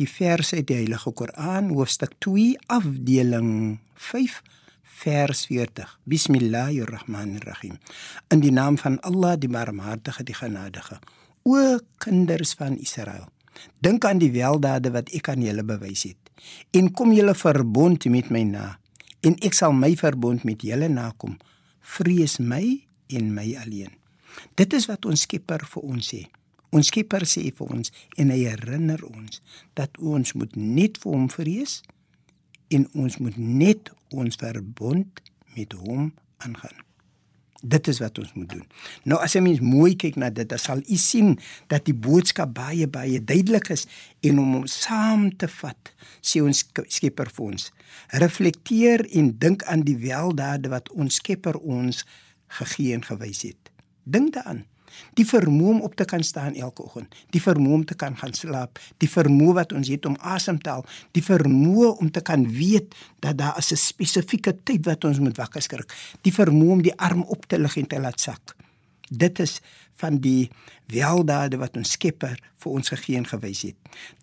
die verse uit die Heilige Koran, hoofstuk 2, afdeling 5, vers 40. Bismillahirrahmanirrahim. In die naam van Allah, die Barmhartige, die Genadige. O kinders van Israel, dink aan die weldade wat ek aan julle bewys het en kom julle verbond met my na en ek sal my verbond met julle nakom vrees my en my alleen. Dit is wat ons Skepper vir ons sê. Ons Skepper sê vir ons en hy herinner ons dat ons moet net vir hom vrees en ons moet net ons verbond met hom aangaan. Dit is wat ons moet doen. Nou as jy mens mooi kyk na dit, dan sal u sien dat die boodskap baie baie duidelik is en om hom saam te vat, sê ons Skepper vir ons. Reflekteer en dink aan die weldade wat ons Skepper ons gegee en gewys het. Dink daaraan. Die vermoë om op te kan staan elke oggend, die vermoë om te kan gaan slaap, die vermoë wat ons het om asem te haal, die vermoë om te kan weet dat daar is 'n spesifieke tyd wat ons moet wakker skrik, die vermoë om die arm op te lig en te laat sak. Dit is van die weldade wat ons Skepper vir ons gegee en gewys het.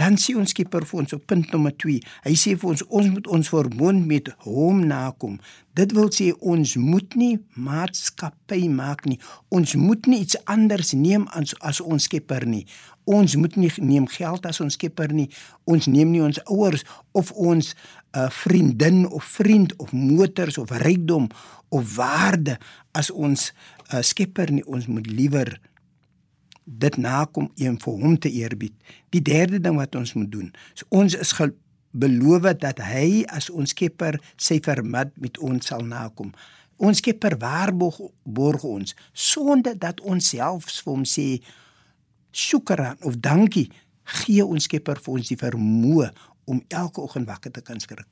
Dan sê ons Skepper vir ons op punt nommer 2. Hy sê vir ons ons moet ons verbond met hom nakom. Dit wil sê ons moet nie maatskappy maak nie. Ons moet nie iets anders neem as as ons Skepper nie. Ons moet nie neem geld as ons Skepper nie. Ons neem nie ons ouers of ons 'n uh, vriendin of vriend of motors of rykdom of waarde as ons uh, Skepper nie. Ons moet liewer dit nakom en vir hom te eerbied. Die derde ding wat ons moet doen, is ons is beloof dat hy as ons Skepper sy vermit met ons sal nakom. Ons Skepper waarborg borg ons sonder dat ons selfs vir hom sê shukran of dankie gee ons Skepper vir ons die vermoë om elke oggend wakker te kan skrik.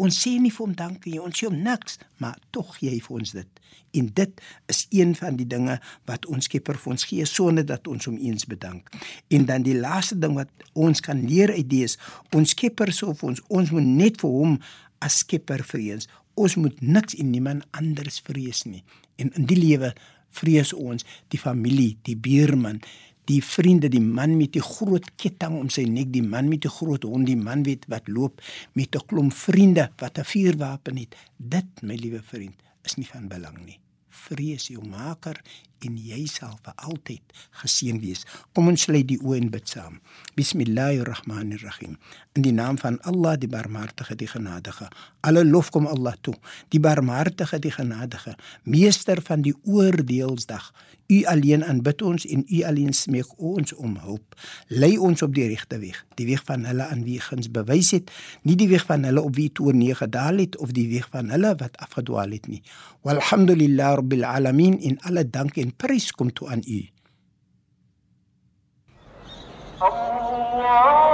Ons sê nie vir hom dankie, ons sê hom niks, maar tog gee hy vir ons dit. En dit is een van die dinge wat ons Skepper vir ons gee sonder dat ons hom eens bedank. En dan die laaste ding wat ons kan leer uit dit is ons Skepper sê vir ons ons moet net vir hom as Skepper vrees. Ons moet niks en niemand anders vrees nie. En in die lewe vrees ons die familie, die buurman, die vriende, die man met die groot ketting om sy nek, die man met die groot hond, die man weet wat loop met 'n klomp vriende wat 'n vuurwapen het. Dit, my liewe vriend, is nie van belang nie. Vrees jou Maker en jy sal vir altyd geseën wees. Kom ons sluit die oë en bid saam. Bismillahirrahmanirrahim. In die naam van Allah, die Barmhartige, die Genadige. Alle lof kom Allah toe. Die Barmhartige, die Genadige, meester van die oordeelsdag. U alleen aanbid ons en u alleen smeek ons om hulp. Lei ons op die regte weg, die weg van hulle aan wie guns bewys het, nie die weg van hulle op wie toe neer gedaal het of die weg van hulle wat afgedwaal het nie. Walhamdulillah rabbil alamin in alle dank en en prys kom toe aan U. Allah